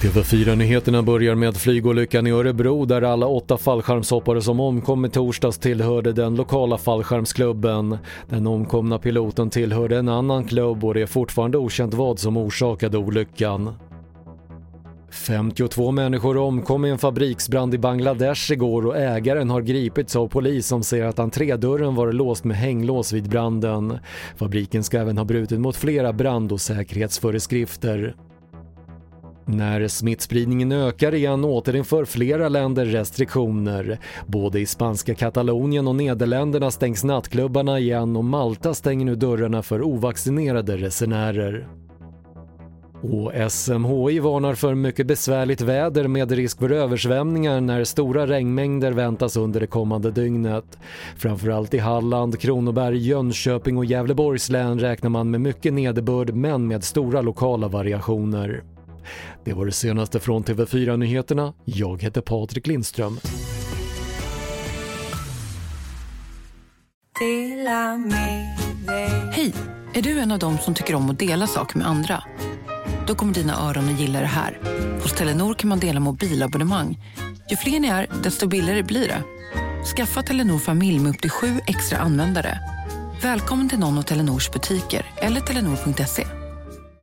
TV4-nyheterna börjar med flygolyckan i Örebro där alla åtta fallskärmshoppare som omkom i torsdags tillhörde den lokala fallskärmsklubben. Den omkomna piloten tillhörde en annan klubb och det är fortfarande okänt vad som orsakade olyckan. 52 människor omkom i en fabriksbrand i Bangladesh igår och ägaren har gripits av polis som säger att entrédörren var låst med hänglås vid branden. Fabriken ska även ha brutit mot flera brand och säkerhetsföreskrifter. När smittspridningen ökar igen återinför flera länder restriktioner. Både i spanska Katalonien och Nederländerna stängs nattklubbarna igen och Malta stänger nu dörrarna för ovaccinerade resenärer. Och SMHI varnar för mycket besvärligt väder med risk för översvämningar när stora regnmängder väntas under det kommande dygnet. Framförallt i Halland, Kronoberg, Jönköping och Gävleborgs län räknar man med mycket nederbörd men med stora lokala variationer. Det var det senaste från TV4 Nyheterna. Jag heter Patrik Lindström. Hej! Är du en av dem som tycker om att dela saker med andra? Då kommer dina öron att gilla det här. Hos Telenor kan man dela mobilabonnemang. Ju fler ni är, desto billigare blir det. Skaffa Telenor familj med upp till sju extra användare. Välkommen till någon av Telenors butiker eller telenor.se.